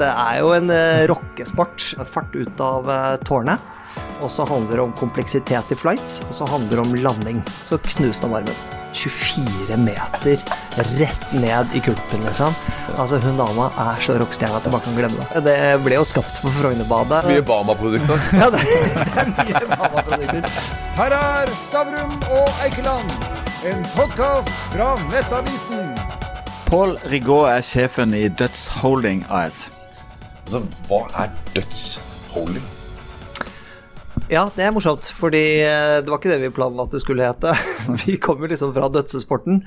Det er jo en uh, rockesport. Fart ut av uh, tårnet. Og så handler det om kompleksitet i flight, og så handler det om landing. Så knuste han armen. 24 meter rett ned i kulpen, liksom. Altså, hun dama er så rockestjerne at du bare kan glemme det. Det ble jo skapt på Frognerbadet. Mye Bama-produkter. ja, det, det er mye Bama-produkter. Her er Stavrum og Eikeland, en podkast fra Nettavisen. Pål Rigaud er sjefen i Dødsholding Holding AS. Altså, hva er dødsholy? Ja, det er morsomt, fordi eh, det var ikke det vi planla at det skulle hete. Vi kom jo liksom fra dødsesporten,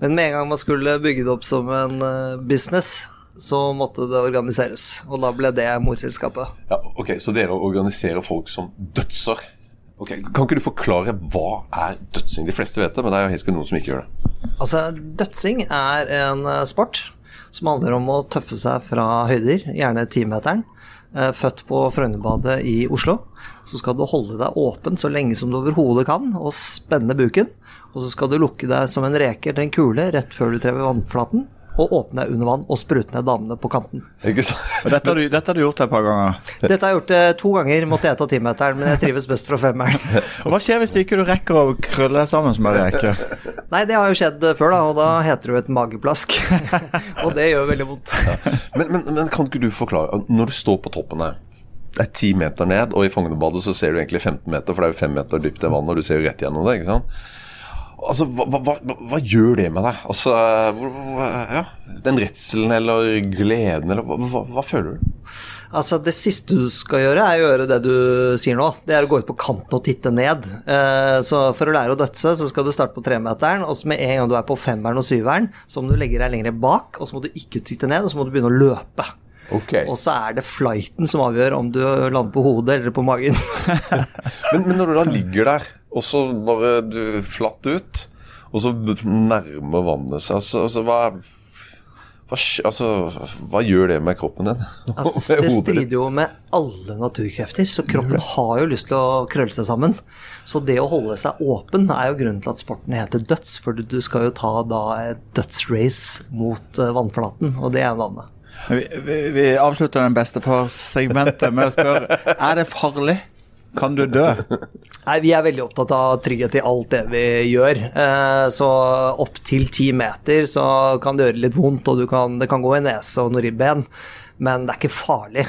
men med en gang man skulle bygge det opp som en eh, business, så måtte det organiseres. Og da ble det morselskapet. Ja, ok, Så dere organiserer folk som dødser? Ok, Kan ikke du forklare hva er dødsing? De fleste vet det, men det er jo helt sikkert noen som ikke gjør det. Altså, dødsing er en eh, sport som handler om å tøffe seg fra høyder, gjerne timeteren. Født på Frognerbadet i Oslo. Så skal du holde deg åpen så lenge som du overhodet kan, og spenne buken. Og så skal du lukke deg som en reker til en kule rett før du trever vannflaten og åpne under vann og sprute ned damene på kanten. Dette har, du, dette har du gjort et par ganger. Dette har jeg gjort eh, to ganger. Måtte jeg ta timeteren, men jeg trives best fra femmeren. Og Hva skjer hvis du ikke rekker å krølle deg sammen som en reke? Nei, det har jo skjedd før, da, og da heter det jo et mageplask. og det gjør veldig vondt. Men, men, men kan ikke du forklare, når du står på toppen her det er ti meter ned, og i Fognebadet så ser du egentlig 15 meter, for det er jo fem meter dypt i vannet, og du ser jo rett gjennom det. ikke sant? Altså, hva, hva, hva, gjør det med deg? Altså, ja, Den redselen eller gleden, eller hva, hva, føler du? Altså, Det siste du skal gjøre, er å gjøre det du sier nå. Det er å gå ut på kanten og titte ned. Eh, så For å lære å dødse, så skal du starte på tremeteren, og så med en gang du er på femmeren og syveren, så må du legge deg lenger bak, og så må du ikke titte ned, og så må du begynne å løpe. Okay. Og så er det flighten som avgjør om du lander på hodet eller på magen. men, men, når du da ligger der, og så bare du flatt ut, og så nærmer vannet seg altså, altså, hva, hva, altså, hva, gjør det med kroppen din? Altså, det strider jo med alle naturkrefter, så kroppen har jo lyst til å krølle seg sammen. Så det å holde seg åpen er jo grunnen til at sporten heter døds, for du skal jo ta da et dødsrace mot eh, vannflaten, og det er navnet. Vi, vi, vi avslutter den beste segmentet med å spørre er det farlig. Kan du dø? Nei, Vi er veldig opptatt av trygghet i alt det vi gjør. Eh, så opp til ti meter så kan det gjøre litt vondt, og kan, det kan gå i nese og noen ribben, men det er ikke farlig.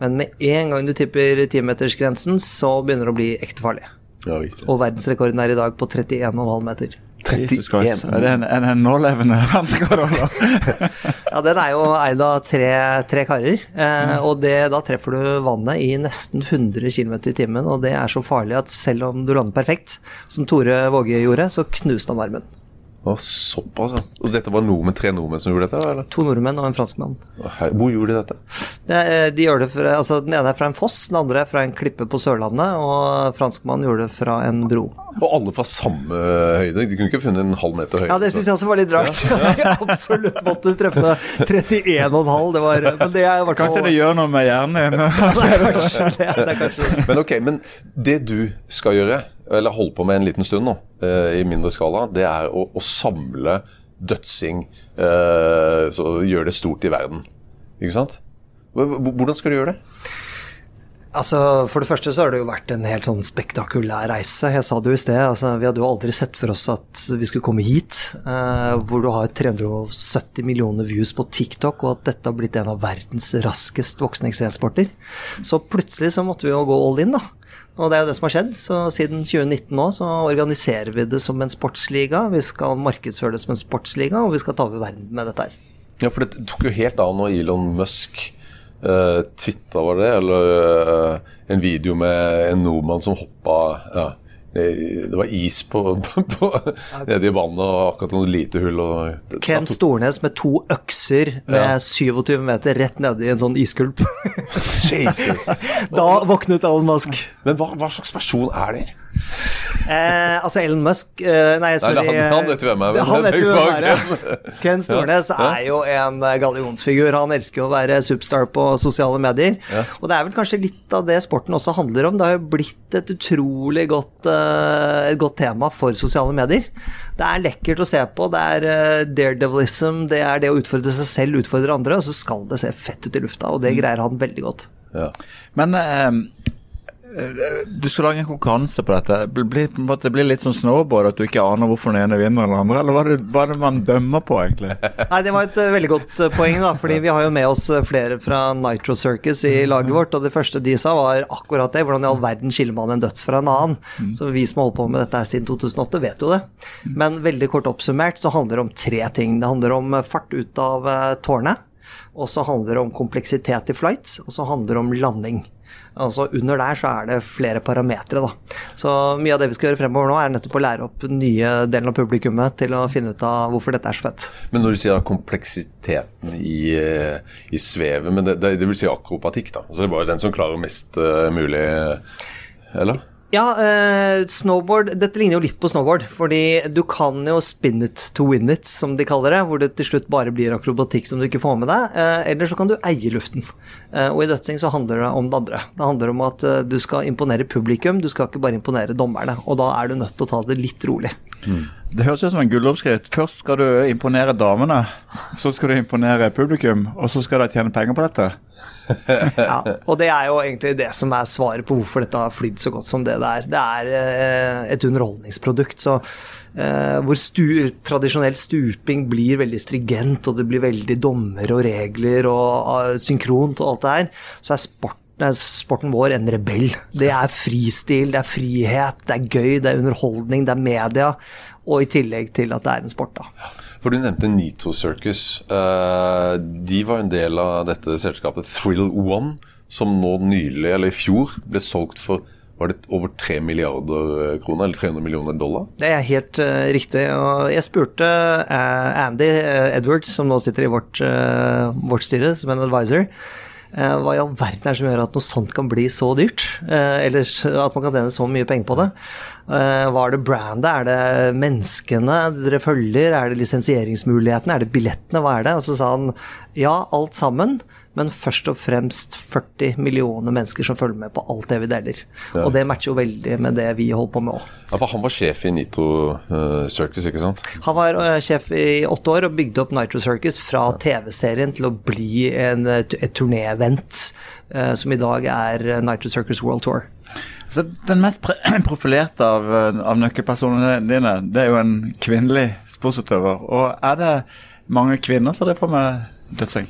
Men med en gang du tipper timetersgrensen, så begynner det å bli ekte farlig. Ja, og verdensrekorden er i dag på 31,5 meter. 31. Er det en, en, en nålevende verdensrekord? ja, den er jo eid av tre, tre karer. Eh, og det, da treffer du vannet i nesten 100 km i timen. Og det er så farlig at selv om du lander perfekt, som Tore Våge gjorde, så knuste han armen. Å, såpass, ja. Og dette var nordmenn, tre nordmenn som gjorde dette? eller? To nordmenn og en franskmann. Hvor gjorde de dette? Det, de gjør det fra, altså Den ene er fra en foss, den andre er fra en klippe på Sørlandet, og franskmannen gjorde det fra en bro. Og alle fra samme høyde? De kunne ikke funnet en halv meter høyde? Ja, det syns jeg også var litt rart. Ja. Absolutt måtte treffe 31,5. Det var Men det er Kanskje det gjør noe med hjernen din? det er kanskje det. Er kanskje det. Men ok, men det du skal gjøre eller holdt på med en liten stund nå, eh, i mindre skala, det er å, å samle dødsing. Eh, så gjøre det stort i verden. Ikke sant? Hvordan skal du gjøre det? Altså, For det første så har det jo vært en helt sånn spektakulær reise. Jeg sa det jo i sted. altså Vi hadde jo aldri sett for oss at vi skulle komme hit. Eh, hvor du har 370 millioner views på TikTok, og at dette har blitt en av verdens raskest voksne ekstremsporter. Så plutselig så måtte vi jo gå all in, da. Og det er jo det som har skjedd. Så siden 2019 nå så organiserer vi det som en sportsliga. Vi skal markedsføre det som en sportsliga, og vi skal ta over verden med dette her. Ja, for det tok jo helt av når Elon Musk uh, twitta, var det, eller uh, en video med en nordmann som hoppa ja, det var is på, på, på nede i vannet og akkurat noen lite hull. Og, Ken Stornes med to økser med ja. 27 meter rett nede i en sånn iskulp. Jesus. da våknet Alan Musk. Men hva, hva, slags person er det? Eh, altså Elon Musk eh, Nei, sorry. Nei, han- han vet hvem er, Han vet er hvem er. Ken Stornes er jo en eh, gallionsfigur. Han elsker jo å være superstar på sosiale medier. Og det er vel kanskje litt av det sporten også handler om. Det har jo blitt et utrolig godt, eh, et godt tema for sosiale medier. Det er lekkert å se på. Det er eh, daredevilism, det er det å utfordre seg selv, utfordre andre, og så skal det se fett ut i lufta. Og det greier han veldig godt. Ja. Men eh, eh, du skal lage en konkurranse på dette. Det blir, på måte, det blir litt som snowboard, at du ikke aner hvorfor den ene vinner eller andre? Eller hva er det, hva er det man dømmer på, egentlig? Nei, det var et eh, veldig godt eh, poeng, da. Fordi vi har jo med oss eh, flere fra Nitro Circus i laget vårt, og det første de sa, var akkurat det. Hvordan i all verden skiller man en døds fra en annen? Så vi som holder på med dette her siden 2008, vet jo det. Men veldig kort oppsummert så handler det om tre ting. Det handler om fart ut av tårnet. Og så handler det om kompleksitet i flight, og så handler det om landing. Altså Under der så er det flere parametere. da. Så mye av det vi skal gjøre fremover nå, er nettopp å lære opp nye delen av publikummet til å finne ut av hvorfor dette er så fett. Men når du sier kompleksiteten i, eh, i svevet, men det, det, det vil si akrobatikk, da. Så det er bare den som klarer mest uh, mulig, eller? Ja, eh, snowboard Dette ligner jo litt på snowboard. Fordi du kan jo spin it to win it, som de kaller det. Hvor det til slutt bare blir akrobatikk som du ikke får med deg. Eh, eller så kan du eie luften. Eh, og i dødsing så handler det om det andre. Det handler om at eh, du skal imponere publikum, du skal ikke bare imponere dommerne. Og da er du nødt til å ta det litt rolig. Det høres ut som en gulloppskrift. Først skal du imponere damene, så skal du imponere publikum, og så skal de tjene penger på dette. Ja, og det er jo egentlig det som er svaret på hvorfor dette har flydd så godt som det det er. Det er eh, et underholdningsprodukt. så eh, hvor stu, tradisjonell stuping blir veldig strigent, og det blir veldig dommer og regler og eh, synkront og alt det her, så er sporten er sporten vår en rebell. Det er fristil, det er frihet, det er gøy, det er underholdning, det er media. Og i tillegg til at det er en sport, da. For du nevnte Nito Circus. Eh, de var en del av dette selskapet Thrill One, som nå nylig, eller i fjor, ble solgt for var det over 3 milliarder kroner, eller 300 millioner dollar? Det er helt uh, riktig. Og jeg spurte uh, Andy uh, Edwards, som nå sitter i vårt, eh, vårt styre som en advisor, eh, hva i all verden er det som gjør at noe sånt kan bli så dyrt? Eh, eller at man kan tjene så mye penger på det? Eh, hva er det brandet? Er det menneskene dere følger? Er det lisensieringsmulighetene? Er det billettene? Hva er det? Og så sa han ja, alt sammen. Men først og fremst 40 millioner mennesker som følger med på alt det vi deler. Ja. Og det matcher jo veldig med det vi holder på med òg. Ja, for han var sjef i Nitro uh, Circus, ikke sant? Han var uh, sjef i åtte år og bygde opp Nitro Circus fra TV-serien til å bli en, et et turnéevent, uh, som i dag er Nitro Circus World Tour. Så Den mest profilerte av, eh, av nøkkelpersonene dine, det er jo en kvinnelig sportsutøver. Og er det mange kvinner som driver på med dødsing?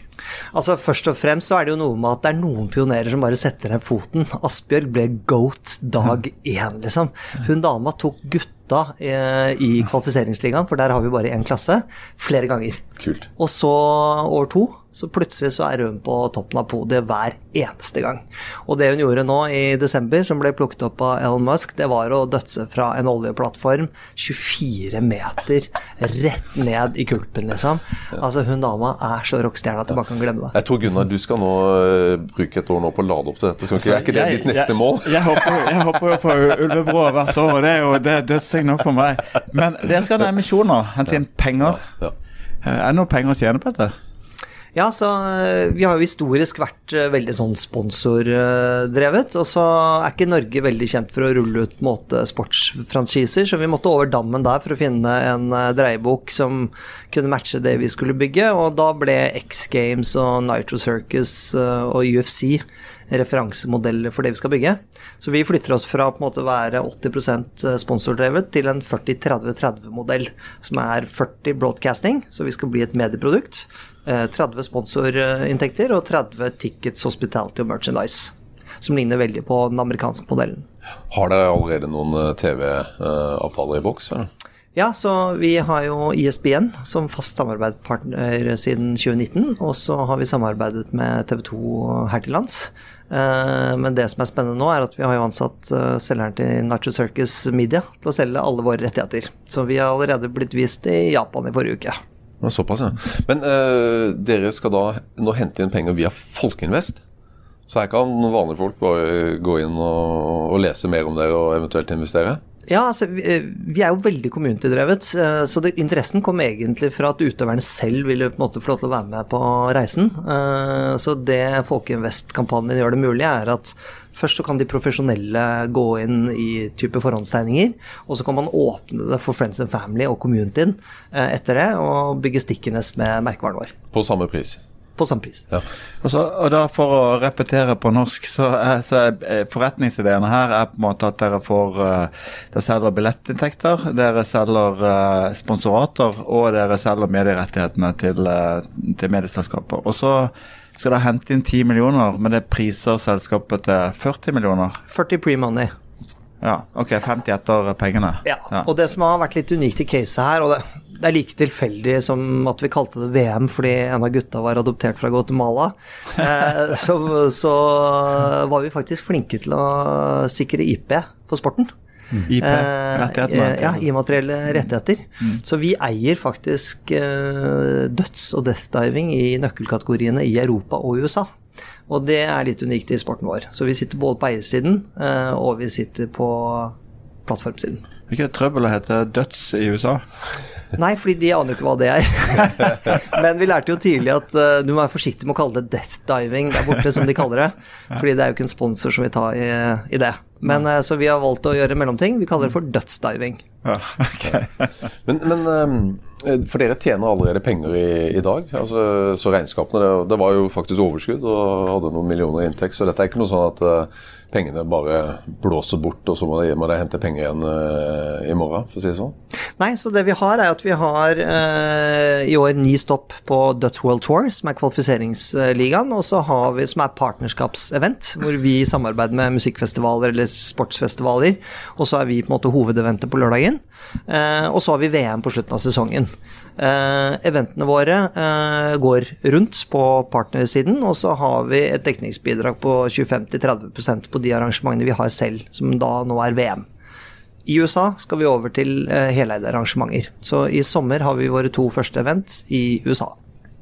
Altså Først og fremst så er det jo noe med at det er noen pionerer som bare setter ned foten. Asbjørg ble goat dag én, liksom. Hun dama tok gutta eh, i kvalifiseringsligaen, for der har vi bare én klasse, flere ganger. Kult. Og så år to, så plutselig så er hun på toppen av podiet hver eneste gang. Og det hun gjorde nå i desember, som ble plukket opp av Elon Musk, det var å dødse fra en oljeplattform 24 meter rett ned i kulpen, liksom. Altså, hun dama er så rockestjerne at du bare kan glemme det. Jeg tror Gunnar, du skal nå eh, bruke et år nå på å lade opp til dette. Skal ikke, er ikke det ditt neste mål? Jeg, jeg, hopper, jeg hopper jo på Ulvebrå hvert år, og det er jo det er dødsing nok for meg. Men dere skal ha emisjoner, hente inn penger. Eh, Er det noe penger å tjene på dette? Ja, så øh, vi har jo historisk vært øh, veldig sånn sponsordrevet. Og så er ikke Norge veldig kjent for å rulle ut måte sportsfranchiser, så vi måtte over dammen der for å finne en øh, dreiebok som kunne matche det vi skulle bygge. Og da ble X Games og Nitro Circus og UFC referansemodeller for det vi skal bygge. Så vi flytter oss fra å være 80% sponsordrevet til en 40-30-30-modell, som er 40 broadcasting, så vi skal bli et medieprodukt. Eh, 30 sponsorinntekter og 30 tickets, hospitality og merchandise. Som ligner veldig på den amerikanske modellen. Har dere allerede noen eh, TV-avtaler i boks? Ja, så vi har jo ISBN som fast samarbeidspartner siden 2019. Og så har vi samarbeidet med TV 2 her til lands. Eh, Men det som er spennende nå, er at vi har jo ansatt eh, selgeren til Nacho Circus Media til å selge alle våre rettigheter. Så vi har allerede blitt vist i Japan i forrige uke. Ja, Såpass, ja. Men eh, dere skal da nå hente inn penger via Folkeinvest. Så her kan vanlige folk bare gå inn og, og lese mer om dere og eventuelt investere? Ja, altså, vi, eh, vi er jo veldig community-drevet, eh, så det, interessen kom egentlig fra at utøverne selv ville på en måte få lov til å være med på reisen. Så det Folkeinvest-kampanjen gjør det mulig, er at først så kan de profesjonelle gå inn i type forhåndstegninger, og så kan man åpne det for friends and family og communityen eh, etter det, og bygge stikkenes med merkevaren vår. På samme pris. På samme pris. Ja. Og, så, og da For å repetere på norsk, så er, så er eh, forretningsideene her er på en måte at dere får Dere selger billettinntekter, dere selger sponsorater, og dere selger medierettighetene til, til medieselskaper. Og så skal da hente inn 10 millioner, men det priser selskapet til 40 millioner. 40 pre-money. Ja, ok, 50 etter pengene. Ja, og det som har vært litt unikt i caset her, og det, det er like tilfeldig som at vi kalte det VM fordi en av gutta var adoptert fra Guatemala, eh, så, så var vi faktisk flinke til å sikre IP for sporten. Eh, ja, immaterielle rettigheter. Så vi eier faktisk eh, døds- og death-diving i nøkkelkategoriene i Europa og USA. Og det er litt unikt i sporten vår. Så vi sitter både på eiersiden eh, og vi sitter på plattformsiden. Er ikke det trøbbel å hete døds i USA? Nei, fordi de aner jo ikke hva det er. Men vi lærte jo tidlig at uh, du må være forsiktig med å kalle det death diving der borte, som de kaller det. Fordi det er jo ikke en sponsor som vil ta i, i det. Men mm. Så vi har valgt å gjøre mellomting. Vi kaller det for dødsdiving. Ja, okay. Men, men eh, for dere tjener allerede penger i, i dag. Altså, så regnskapene det, det var jo faktisk overskudd og hadde noen millioner i inntekt. Så dette er ikke noe sånn at uh, pengene bare blåser bort, og så må de, må hente penger igjen uh, i morgen, for å si det sånn. Nei, så det vi har er at vi har uh, i år ni stopp på Dutch World Tour, som er kvalifiseringsligaen, og så har vi som er partnerskapsevent, hvor vi samarbeider med musikkfestivaler eller sportsfestivaler, og så er vi på en måte hovedeventet på lørdagen. Eh, og så har vi VM på slutten av sesongen. Eh, eventene våre uh, går rundt på partnersiden, og så har vi et dekningsbidrag på 25-30% på de arrangementene vi har selv, som da nå er VM. I USA skal vi over til uh, heleide arrangementer. Så i sommer har vi våre to første event i USA.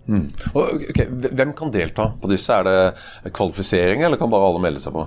Og, okay, Hvem kan delta på disse? Er det kvalifisering, eller kan bare alle melde seg på?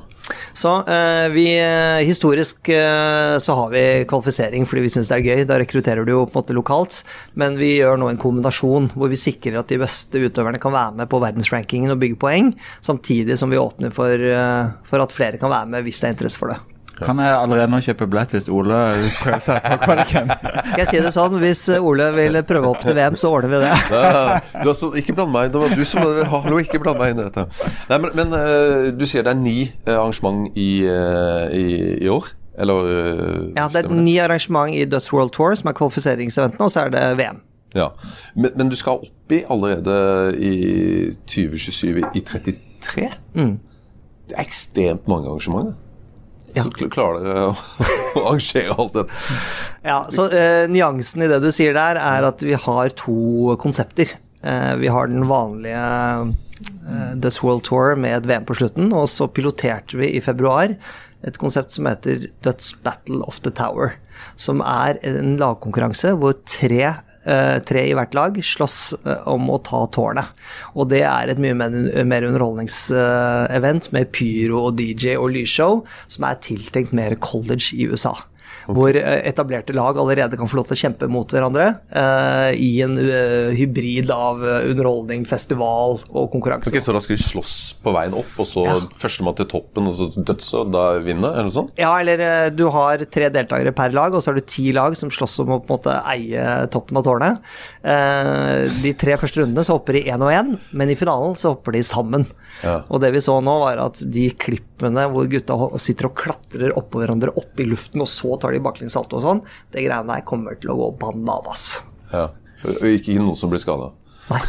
Så eh, vi eh, Historisk eh, så har vi kvalifisering fordi vi syns det er gøy. Da rekrutterer du jo på en måte lokalt. Men vi gjør nå en kombinasjon hvor vi sikrer at de beste utøverne kan være med på verdensrankingen og bygge poeng, samtidig som vi åpner for, eh, for at flere kan være med hvis det er interesse for det. Kan jeg allerede nå kjøpe billett hvis Ole prøver seg på kvaliken? Skal jeg si det sånn, hvis Ole vil prøve opp til VM, så ordner vi det. Nei, du har så, ikke bland meg, det var du som Hallo, ikke bland meg inn i dette. Nei, men, men eh, du sier det er ni eh, arrangement i, eh, i, i år? Eller eh, Ja, det er ni arrangement i Dutch World Tour, som er kvalifiseringseventene, og så er det VM. Ja. Men, men du skal opp i allerede i 2027 i 33? Mm. Det er ekstremt mange arrangementer. Ja. Så kl- klarer dere å, å arrangere alt det. Ja, så eh, Nyansen i det du sier der, er at vi har to konsepter. Eh, vi har den vanlige eh, Dutch World Tour med et VM på slutten, og så piloterte vi i februar et konsept som heter Dutch Battle of the Tower. Som er en lagkonkurranse hvor tre, tre i hvert lag slåss eh, om å ta tårnet. Og det er et mye mer, underholdningsevent med pyro og DJ og lysshow, som er tiltenkt mer college i USA. Hvor eh, etablerte lag allerede kan få lov til å kjempe mot hverandre uh, i en uh, hybrid av underholdning, festival og konkurranse. Okay, Så da skal vi slåss på veien opp, og så Ja. førstemann til toppen, og så døds, og da vinner? Eller noe sånt? Ja, eller uh, du har tre deltakere per lag, og så har du ti lag som slåss om å på en måte eie toppen av tårnet. De tre første rundene så hopper de én og én, men i finalen så hopper de sammen. Ja. Og det vi så nå, var at de klippene hvor gutta sitter og klatrer oppå hverandre opp i luften, og så tar de baklengs salto og sånn, det greiene der kommer til å gå bananas. Ja. Og ikke noen som blir skada? Nei.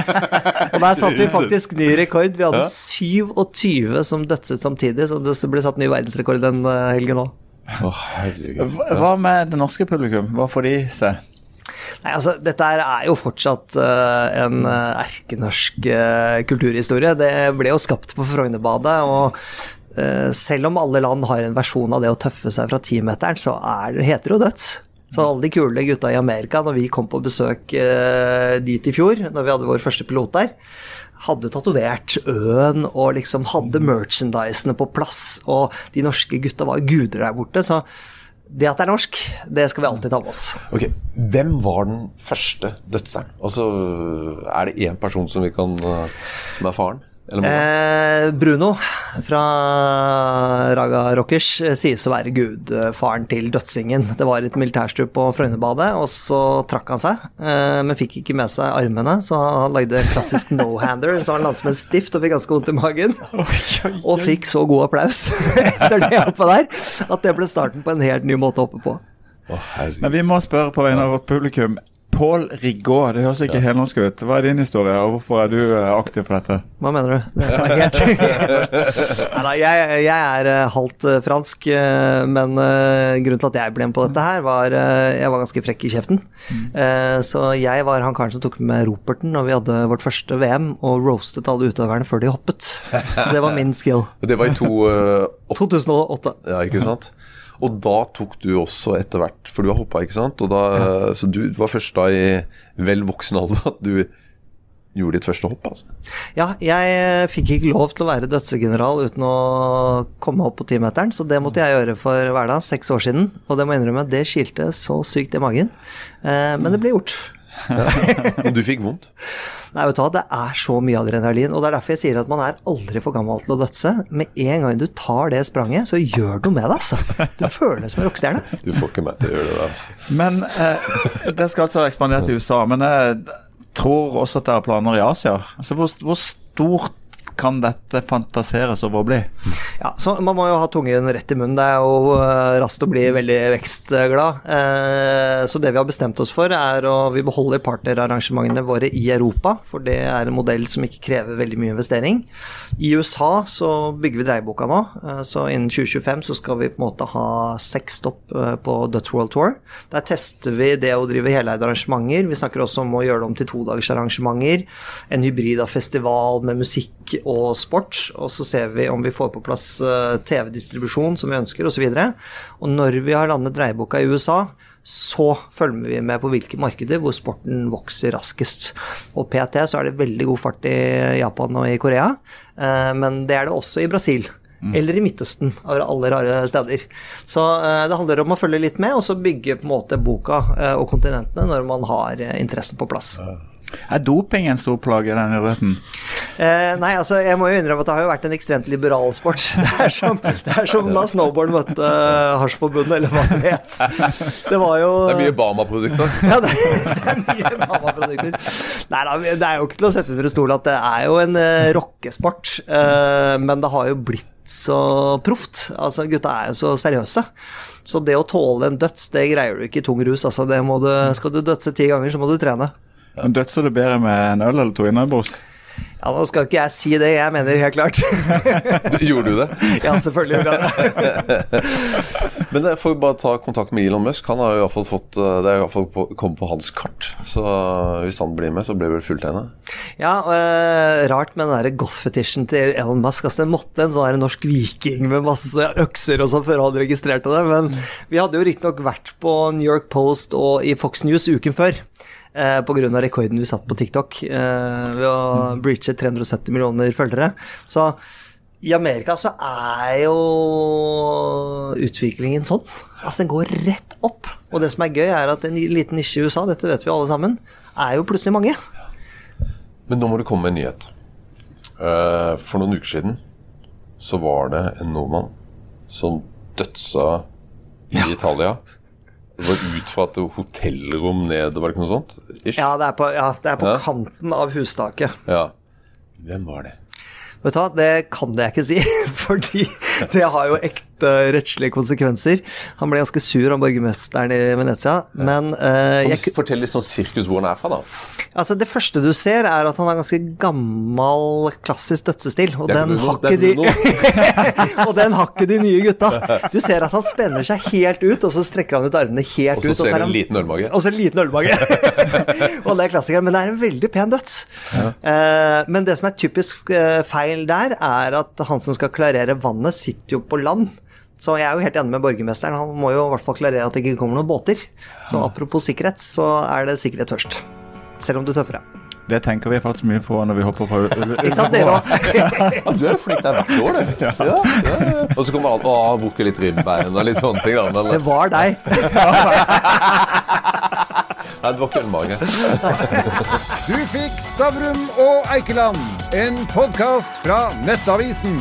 og der satte vi faktisk ny rekord. Vi hadde 27 som dødset samtidig, så det ble satt ny verdensrekord den eh, helgen òg. Oh, hva med det norske publikum? Hva får de se? Nei, altså, dette er jo fortsatt uh, en uh, erkenorsk uh, kulturhistorie. Det ble jo skapt på Frognerbadet, og uh, selv om alle land har en versjon av det å tøffe seg fra timeteren, så er, heter det jo døds. Så alle de kule gutta i Amerika, når vi kom på besøk eh, dit i fjor, når vi hadde vår første pilot der, hadde tatovert Øen og liksom hadde merchandisene på plass, og de norske gutta var guder der borte. Så det at det er norsk, det skal vi alltid ta med oss. Ok, Hvem var den første dødseren? Altså, Er det én person som, kan, eh, som er faren? Eller? Eh, Bruno fra Raga Rockers eh, sies å være gudfaren til dødsingen. Det var et militærstup på Frøynebadet, og så trakk han seg, eh, men fikk ikke med seg armene, så han lagde en klassisk no-hander, så han landet som en stift og fikk ganske vondt i magen. Og fikk så god applaus etter det oppe der, at det ble starten på en helt ny måte å hoppe på. Å. Men vi må spørre på vegne av vårt publikum. Pål Rigaud, det høres ikke helnorsk ut. Hva er din historie, og hvorfor er du eh, aktiv på dette? Hva mener du? Det var helt Neida, jeg, jeg er eh, halvt eh, fransk, men grunnen til at jeg ble med på dette her, var Jeg var ganske frekk i kjeften. Eh, så jeg var han karen som tok med roperten når vi hadde vårt første VM, og roastet alle utøverne før de hoppet. Så det var min skill. Det var i to 2008. ja, ikke sant? Og da tok du også etter hvert, for du har hoppa, ikke sant? Og da, ja. Så du var først da i vel voksen alder at du gjorde ditt første hopp, altså? Ja, jeg eh, fikk ikke lov til å være dødsegeneral uten å komme opp på timeteren, så det måtte jeg gjøre for hverdag, seks år siden. Og det må jeg innrømme, det skilte så sykt i magen. Eh, men det ble gjort. Og du fikk vondt? Nei, vet du hva, det er så mye adrenalin, og det er derfor jeg sier at man er aldri for gammel til å dødse. Med en gang du tar det spranget, så gjør du noe med deg, altså. Du føler deg som en rockestjerne. Du får ikke meg til å gjøre det. altså. Men eh, det skal altså ekspandere til USA, men jeg tror også at det er planer i Asia. Altså, hvor, hvor stort kan dette fantaseres over å bli? Ja, så Man må jo ha tungen rett i munnen. Det er jo eh, raskt å bli veldig vekstglad. Eh, så det vi har bestemt oss for, er å vi beholder partnerarrangementene våre i Europa. For det er en modell som ikke krever veldig mye investering. I USA så bygger vi dreieboka nå. eh, Så innen 2025 så skal vi på en måte ha seks stopp på Dutch World Tour. Der tester vi det å drive heleide arrangementer. Vi snakker også om å gjøre det om til todagersarrangementer. En hybrid av festival med musikk og sport. Og så ser vi om vi får på plass eh, TV-distribusjon som vi ønsker, osv. Og, og når vi har landet dreieboka i USA, så følger vi med på hvilke markeder hvor sporten vokser raskest. Og PT så er det veldig god fart i Japan og i Korea, eh, men det er det også i Brasil. Eller i Midtøsten, av alle rare steder. Så eh, det handler om å følge litt med, og så bygge på en måte boka og kontinentene når man har interessen på plass. Er doping en stor plage i den idretten? Eh, nei, altså jeg må jo innrømme at det har jo vært en ekstremt liberal sport. Det er som, det er som da snowboard møtte uh, Hasjforbundet, eller hva det het. Det var jo Det er mye Bama-produkter. ja, det, det er mye Bama-produkter. Nei da, det er jo ikke til å sette under stol at det er jo en uh, rockesport, uh, men det har jo blitt så proft. Altså, gutta er jo så seriøse. Så det å tåle en døds, det greier du ikke i tung rus. Altså, det må du, skal du dødse ti ganger, så må du trene. Men Dødser du bedre med en øl eller to innabords? Ja, Nå skal ikke jeg si det, jeg mener helt klart. Gjorde du det? ja, selvfølgelig. gjorde jeg det. Men jeg får jo bare ta kontakt med Elon Musk. Han har jo i hvert fall fått eh, Det er i hvert fall på- kommet på hans kart. Så hvis han blir med, så blir det vel fulltegna. Ja, øh, rart med den der goth-fetisjen til Elon Musk. Altså, det måtte en sånn norsk viking med masse økser og sånn før han registrerte det. Men vi hadde jo riktignok vært på New York Post og i Fox News uken før. Eh, av rekorden vi satt på TikTok eh, ved å breache 370 millioner følgere. Så i Amerika så er jo utviklingen sånn. Altså den går rett opp. Og det som er gøy, er at en liten nisje i USA, dette vet vi alle sammen, er jo plutselig mange. Men nå må det komme en nyhet. Eh, for noen uker siden så var det en nordmann som dødsa i Italia. Det var ut fra et hotellrom ned, var det ikke noe sånt? Ish? Ja, det er på, ja, det er på Ja. kanten av hustaket. Ja. Hvem var det? Vet du hva, det kan jeg ikke si, fordi det har jo ekte rettslige konsekvenser. Han ble ganske sur av borgermesteren i Venezia, men uh, jeg, Fortell litt sånn sirkus hvor han er fra, da? altså det første du ser, er at han har ganske gammel, klassisk dødsestil, og den, har de, og den har ikke de nye gutta. Du ser at han spenner seg helt ut, og så strekker han ut armene helt ut. Og så ser er du en liten ølmage. Og så en liten ølmage. og det er klassikeren, men det er en veldig pen døds. Eh, men det som er typisk uh, feil der, er at han som skal klarere vannet, sitter jo på land. Så jeg er jo helt enig med borgermesteren. Han må jo i hvert fall klarere at det ikke kommer noen båter. Så apropos sikkerhet, så er det sikkerhet først. Selv om du tøffer deg. Det tenker vi faktisk mye på når vi hopper på Ikke sant, dere òg? Du er jo flink der hvert år, du. Ja. Ja, ja, Og så kommer alt Å, bukke litt ribbein og litt sånne ting. Da. Men Det var deg. nei, det var ikke en mage. Du fikk Stavrum og Eikeland, en podkast fra Nettavisen.